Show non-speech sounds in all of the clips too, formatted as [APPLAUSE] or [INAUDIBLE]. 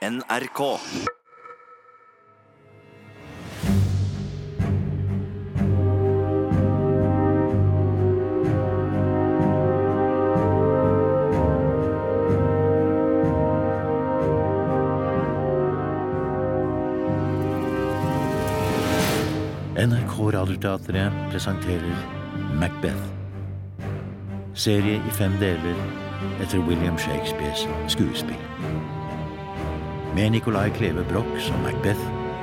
NRK. NRK Radioteatret presenterer Macbeth. Serie i fem deler etter William Shakespeares skuespill. Med Nicolai Kleve Broch som Macbeth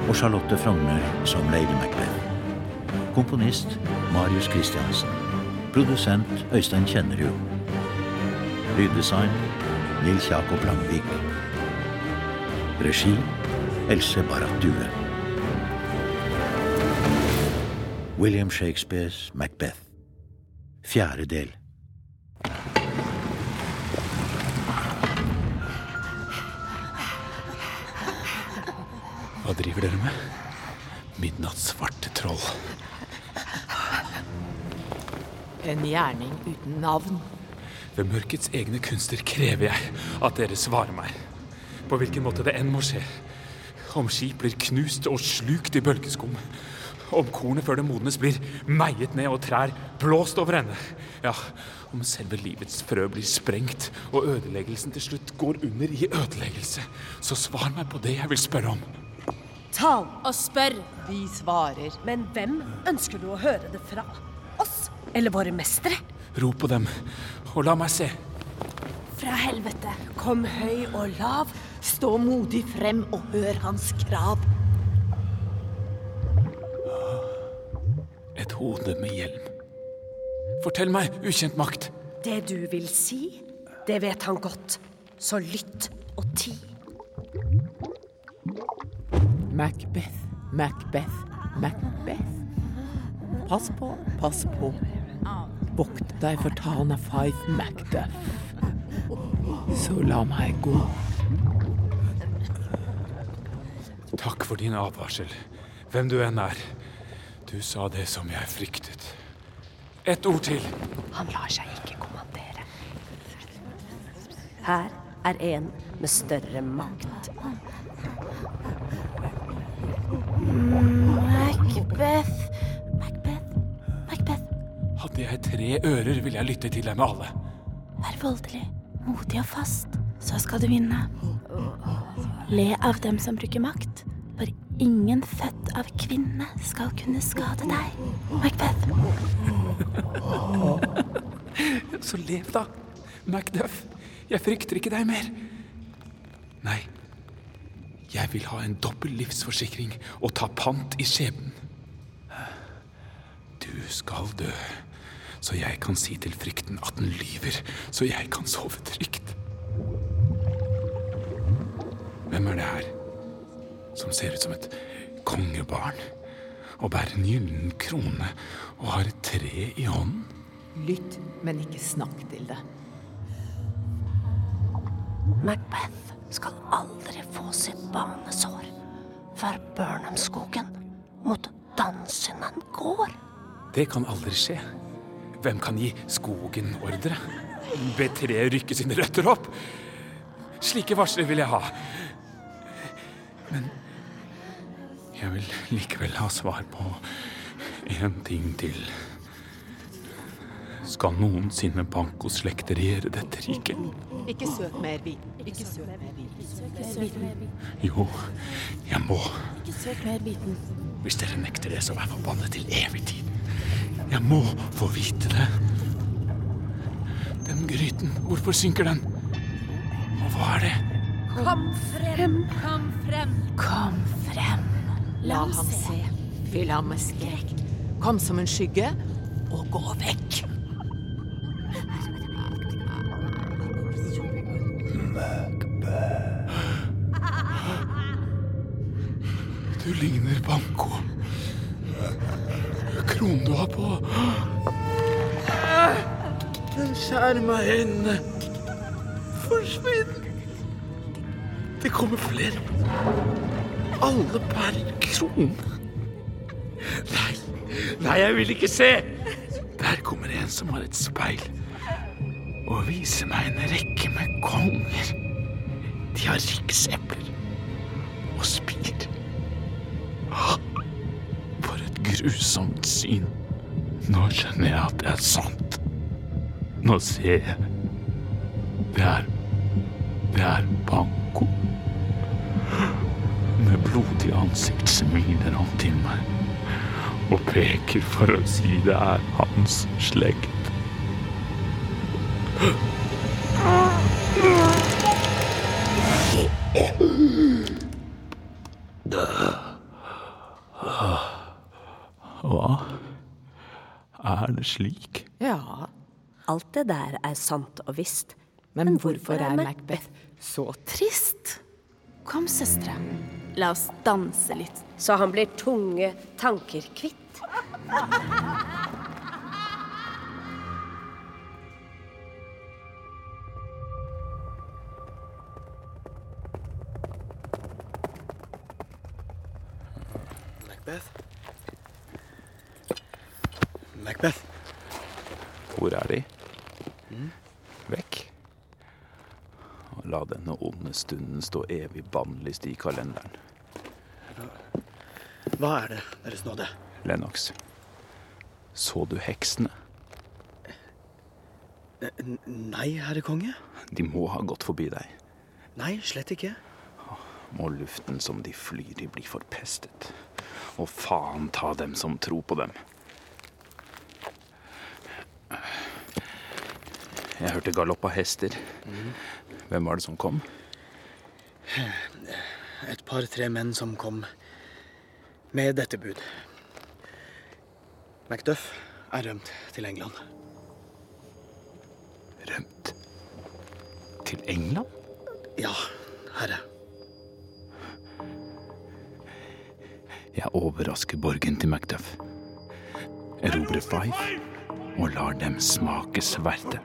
og Charlotte Frogner som Lady Macbeth. Komponist Marius Christiansen. Produsent Øystein Kjennerud. Lyddesign Nils Jakob Langvik. Regi Else Barrat Due. William Shakespeares Macbeth. Fjerde del. Hva driver dere med? Midnattssvarte troll. En gjerning uten navn. Ved mørkets egne kunster krever jeg at dere svarer meg. På hvilken måte det enn må skje. Om skip blir knust og slukt i bølgeskum. Om kornet før det modnes blir meiet ned og trær blåst over ende. Ja, om selve livets frø blir sprengt og ødeleggelsen til slutt går under i ødeleggelse. Så svar meg på det jeg vil spørre om. Tal. Og spør. Vi svarer. Men hvem ønsker du å høre det fra? Oss eller våre mestere? Rop på dem, og la meg se. Fra helvete. Kom høy og lav. Stå modig frem og hør hans krav. Et hode med hjelm. Fortell meg, ukjent makt. Det du vil si, det vet han godt. Så lytt og ti. Macbeth, Macbeth, Macbeth. Pass på, pass på. Vokt deg for Tana Five Macduff. Så la meg gå. Takk for din advarsel, hvem du enn er. Du sa det som jeg fryktet. Et ord til. Han lar seg ikke kommandere. Her er en med større makt. Macbeth. Macbeth. Macbeth. Hadde jeg tre ører, ville jeg lytte til deg med alle. Vær voldelig, modig og fast, så skal du vinne. Le av dem som bruker makt, for ingen født av kvinne skal kunne skade deg. Macbeth. [LAUGHS] Så lev da, Macduff. Jeg frykter ikke deg mer. Nei, jeg vil ha en dobbel livsforsikring og ta pant i skjebnen. Du skal dø, så jeg kan si til frykten at den lyver, så jeg kan sove trygt. Hvem er det her som ser ut som et kongebarn og bærer en gyllen krone og har et tre i hånden? Lytt, men ikke snakk til det. Macbeth skal aldri få sitt banesår før Burnhamskogen mot Dansynen går. Det kan aldri skje. Hvem kan gi skogen ordre? Be treet rykke sine røtter opp? Slike varsler vil jeg ha. Men jeg vil likevel ha svar på én ting til. Skal noensinne Banco-slekter regjere dette riket? Ikke søk mer viten. Ikke søk mer viten. Jo, jeg må. Ikke søk mer viten. Hvis dere nekter det, så vær forbannet til evig tid. Jeg må få vite det. Den gryten, hvorfor synker den? Og hva er det? Kom frem. Kom frem. Kom frem. La ham se. Fyll ham med skrekk. Kom som en skygge, og gå vekk. Du ligner Banco. Kronen du har på. Den i øynene. Forsvinn. Det kommer flere. Alle bærer kronen. Nei, nei, jeg vil ikke se. Der kommer en som har et speil og viser meg en rekke med konger. De har riksepler, grusomt syn. Nå skjønner jeg at det er sant. Nå ser jeg. Det er Det er Banko. Med blodig ansikt smiler han til meg og peker for å si det er hans slekt. Hva? [LAUGHS] Er det slik? Ja, Alt det der er sant og visst. men hvorfor er Macbeth så Trist. Kom, søstre. La oss danse litt. Så han blir tunge tanker kvitt. Stunden stå evig bannlyst i kalenderen. Hva er det, Deres nåde? Lennox, så du heksene? Nei, herre konge. De må ha gått forbi deg. Nei, slett ikke. Må luften som de flyr i, bli forpestet. Og faen ta dem som tror på dem. Jeg hørte galopp av hester. Hvem var det som kom? Et par-tre menn som kom med dette bud. Macduff er rømt til England. Rømt til England? Ja, herre. Jeg overrasker borgen til Macduff. Erobrer Fife og lar dem smake sverdet.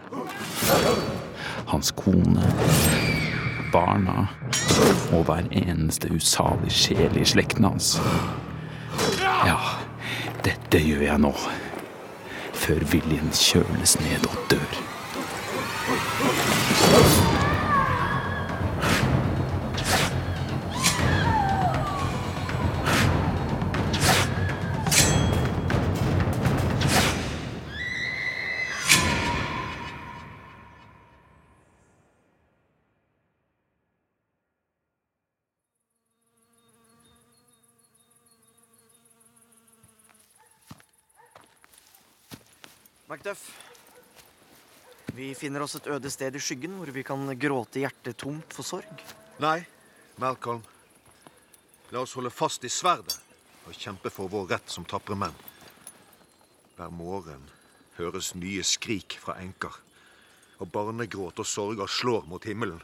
Hans kone, barna og hver eneste usalig sjel i slekten hans. Ja, dette gjør jeg nå. Før viljen kjøles ned og dør. Macduff. Vi finner oss et øde sted i skyggen hvor vi kan gråte hjertet tomt for sorg. Nei, Malcolm. La oss holde fast i sverdet og kjempe for vår rett som tapre menn. Hver morgen høres nye skrik fra enker, og barnegråt og sorger slår mot himmelen.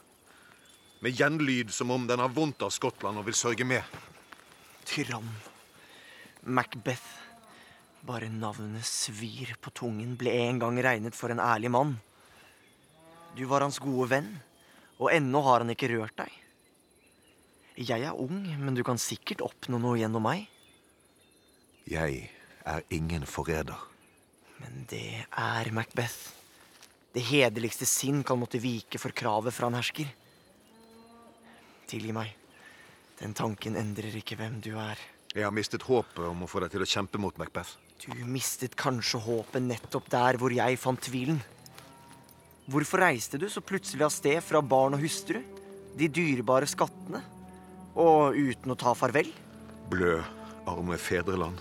Med gjenlyd som om den har vondt av Skottland og vil sørge med. Tyrann. Macbeth. Bare navnet svir på tungen ble en gang regnet for en ærlig mann. Du var hans gode venn, og ennå har han ikke rørt deg. Jeg er ung, men du kan sikkert oppnå noe gjennom meg. Jeg er ingen forræder. Men det er Macbeth. Det hederligste sinn kan måtte vike for kravet fra en hersker. Tilgi meg. Den tanken endrer ikke hvem du er. Jeg har mistet håpet om å få deg til å kjempe mot Macbeth. Du mistet kanskje håpet nettopp der hvor jeg fant tvilen. Hvorfor reiste du så plutselig av sted fra barn og hustru, de dyrebare skattene, og uten å ta farvel? Blø, arme fedreland.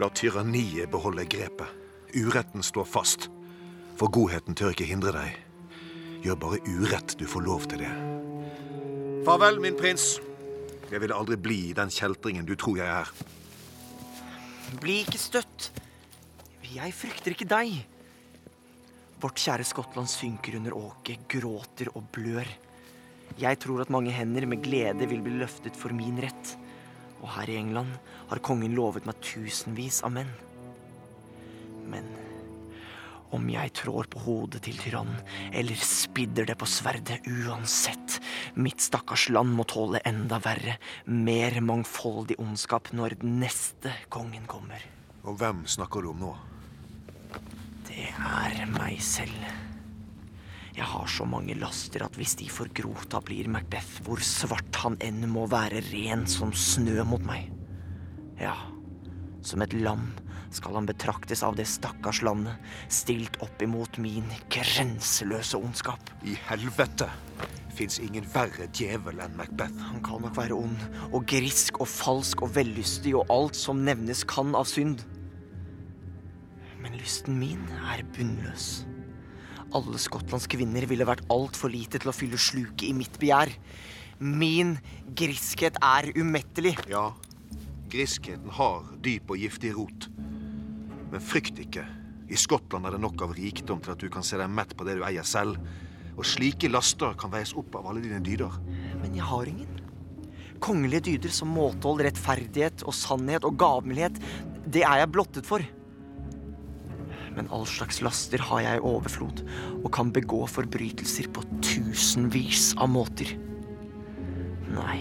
La tyranniet beholde grepet. Uretten står fast. For godheten tør ikke hindre deg. Gjør bare urett du får lov til det. Farvel, min prins. Jeg ville aldri bli den kjeltringen du tror jeg er. Bli ikke støtt. Jeg frykter ikke deg. Vårt kjære Skottland synker under åket, gråter og blør. Jeg tror at mange hender med glede vil bli løftet for min rett. Og her i England har kongen lovet meg tusenvis av menn. Men om jeg trår på hodet til tyrannen eller spidder det på sverdet, uansett, mitt stakkars land må tåle enda verre, mer mangfoldig ondskap når den neste kongen kommer. Og hvem snakker du om nå? Det er meg selv. Jeg har så mange laster at hvis de får grota, blir Macbeth, hvor svart han enn må være, ren som snø mot meg. Ja, Som et lam skal han betraktes av det stakkars landet, stilt opp imot min grenseløse ondskap. I helvete fins ingen verre djevel enn Macbeth. Han kan nok være ond og grisk og falsk og vellystig og alt som nevnes kan av synd. Men lysten min er bunnløs. Alle Skottlands kvinner ville vært altfor lite til å fylle sluket i mitt begjær. Min griskhet er umettelig. Ja, griskheten har dyp og giftig rot. Men frykt ikke. I Skottland er det nok av rikdom til at du kan se deg mett på det du eier selv. Og slike laster kan veies opp av alle dine dyder. Men jeg har ingen. Kongelige dyder som måtehold, rettferdighet og sannhet og gavmildhet, det er jeg blottet for. Men all slags laster har jeg i overflod, og kan begå forbrytelser på tusenvis av måter. Nei,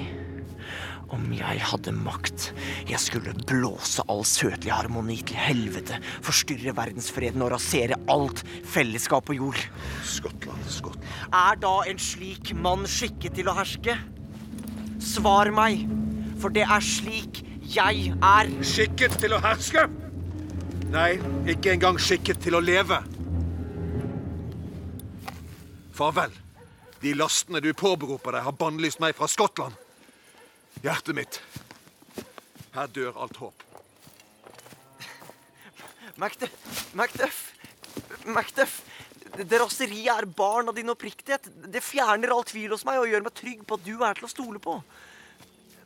om jeg hadde makt, jeg skulle blåse all søtlig harmoni til helvete, forstyrre verdensfreden og rasere alt fellesskap på jord. Skottland, Skottland. Er da en slik mann skikket til å herske? Svar meg, for det er slik jeg er. Skikket til å herske? Nei, ikke engang skikket til å leve. Farvel. De lastene du påberoper deg, har bannlyst meg fra Skottland. Hjertet mitt. Her dør alt håp. Macduff, Macduff, Macduff. Det raseriet er barn av din oppriktighet. Det fjerner all tvil hos meg og gjør meg trygg på at du er til å stole på.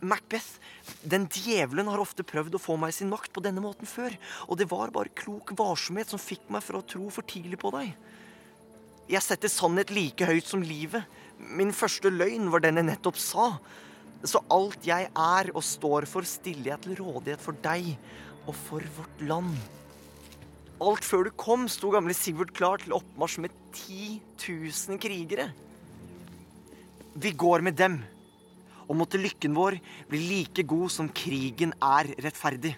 Macbeth, den djevelen har ofte prøvd å få meg sin makt på denne måten før, og det var bare klok varsomhet som fikk meg fra å tro for tidlig på deg. Jeg setter sannhet like høyt som livet. Min første løgn var den jeg nettopp sa. Så alt jeg er og står for, stiller jeg til rådighet for deg og for vårt land. Alt før du kom, sto gamle Sigurd klar til oppmarsj med 10 000 krigere. Vi går med dem, og måtte lykken vår bli like god som krigen er rettferdig.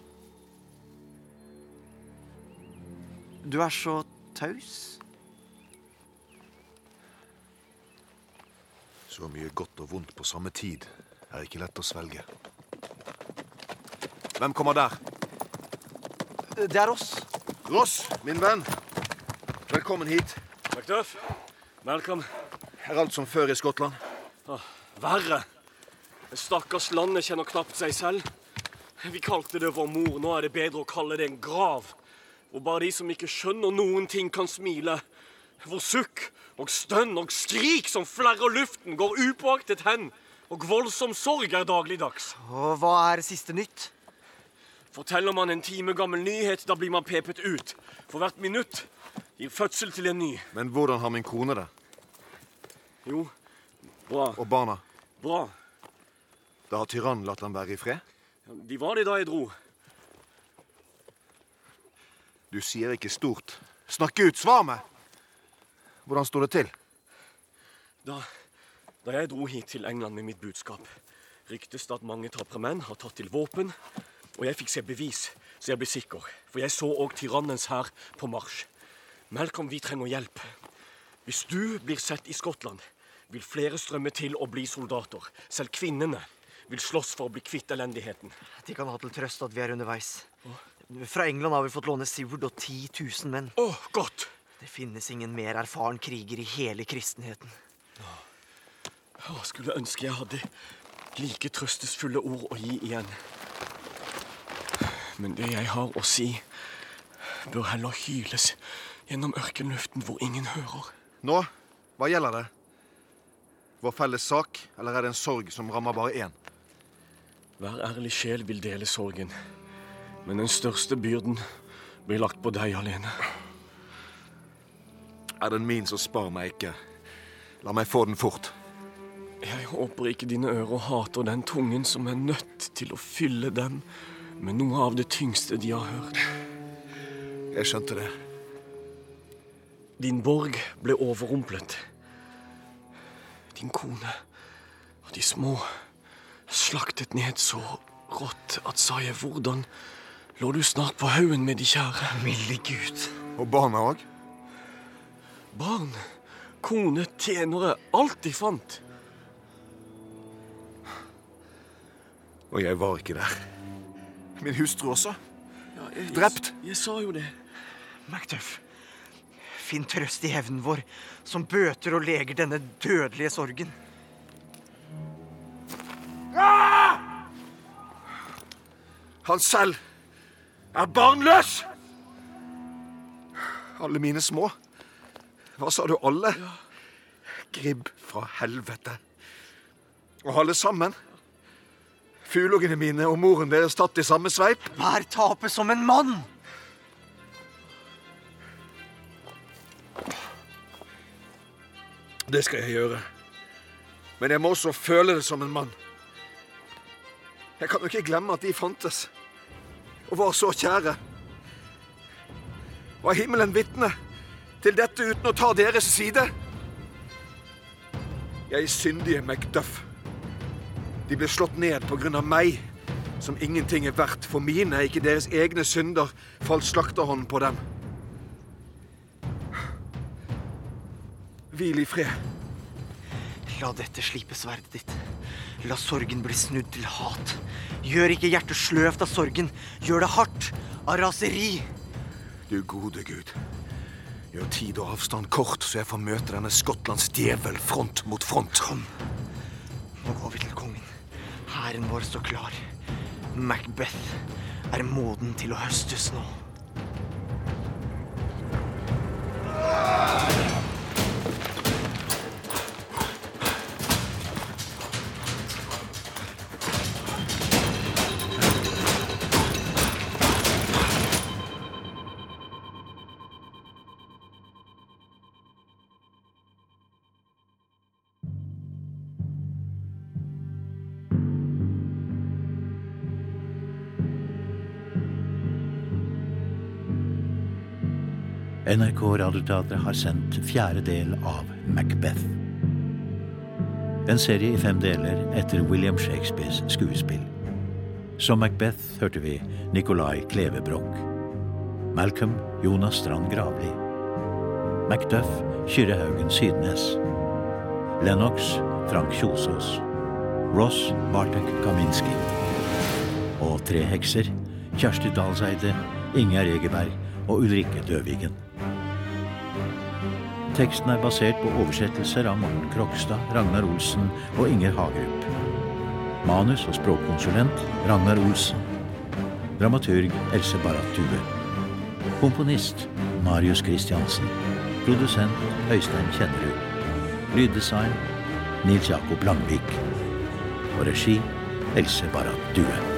Du er så taus. Så mye godt og vondt på samme tid er ikke lett å svelge. Hvem kommer der? Det er oss. Ross, min venn. Velkommen hit. Macduff, Velkommen. Er alt som før i Skottland? Ah, verre. Det stakkars landet kjenner knapt seg selv. Vi kalte det vår mor, nå er det bedre å kalle det en grav. Hvor bare de som ikke skjønner noen ting, kan smile. Hvor sukk og stønn og skrik som flerrer luften, går upåaktet hen. Og voldsom sorg er dagligdags. Og hva er siste nytt? Forteller man en time gammel nyhet, da blir man pepet ut. For hvert minutt gir fødsel til en ny. Men hvordan har min kone det? Jo, bra. Og barna? Bra. Da har tyrannen latt dem være i fred? De var det da jeg dro. Du sier ikke stort. Snakk ut! Svar meg! Hvordan står det til? Da, da jeg dro hit til England med mitt budskap, ryktes det at mange tapre menn har tatt til våpen, og jeg fikk se bevis, så jeg ble sikker. For jeg så òg tyrannens hær på marsj. Malcolm, vi trenger hjelp. Hvis du blir sett i Skottland, vil flere strømme til og bli soldater. Selv kvinnene vil slåss for å bli kvitt elendigheten. De kan ha til trøst at vi er underveis. Fra England har vi fått låne Sivert og 10 000 menn. Åh, godt! Det finnes ingen mer erfaren kriger i hele kristenheten. Å, skulle ønske jeg hadde like trøstesfulle ord å gi igjen. Men det jeg har å si, bør heller hyles gjennom ørkenluften hvor ingen hører. Nå, hva gjelder det? Vår felles sak, eller er det en sorg som rammer bare én? Hver ærlig sjel vil dele sorgen, men den største byrden blir lagt på deg alene. Er den min, så spar meg ikke. La meg få den fort. Jeg håper ikke dine ører hater den tungen som er nødt til å fylle dem med noe av det tyngste de har hørt. Jeg skjønte det. Din borg ble overrumplet. Din kone og de små slaktet ned så rått at sa jeg hvordan lå du snart på haugen med de kjære. Milde Gud. Og barna òg? Barn, kone, tjenere, alt de fant. Og jeg var ikke der. Min hustru også. Drept. Jeg, jeg sa jo det. Macduff, finn trøst i hevnen vår, som bøter og leger denne dødelige sorgen. Han selv er barnløs! Alle mine små. Hva sa du, alle? Gribb fra helvete. Og alle sammen. Fuglungene mine og moren deres tatt i samme sveip. Vær tapet som en mann! Det skal jeg gjøre. Men jeg må også føle det som en mann. Jeg kan jo ikke glemme at de fantes, og var så kjære. Var himmelen vitne til dette uten å ta deres side? Jeg syndige Macduff. De ble slått ned av meg, som ingenting er verdt, for mine, ikke deres egne synder, falt slakterhånden på dem. Hvil i fred. La dette slipe sverdet ditt. La sorgen bli snudd til hat. Gjør ikke hjertet sløvt av sorgen. Gjør det hardt av raseri. Du gode Gud. Gjør tid og avstand kort, så jeg får møte denne Skottlands djevel front mot front. Kom. Nå går vi til kongen. Hæren vår står klar. Macbeth er moden til å høstes nå. NRK Radioteatret har sendt fjerde del av Macbeth. En serie i fem deler etter William Shakespeares skuespill. Som Macbeth hørte vi Nicolai Klevebrok. Malcolm Jonas Strand Gravli. Macduff Kyrre Haugen Sydnes. Lennox Frank Kjosås. Ross Bartek Kaminski. Og tre hekser Kjersti Dalseide, Ingjerd Egeberg og Ulrikke Døvigen. Teksten er basert på oversettelser av Morten Krokstad, Ragnar Olsen og Inger Hagerup. Manus og språkkonsulent Ragnar Olsen. Dramaturg Else Barrat Due. Komponist Marius Christiansen. Produsent Øystein Kjennerud. Lyddesign Nils Jakob Langvik. Og regi Else Barrat Due.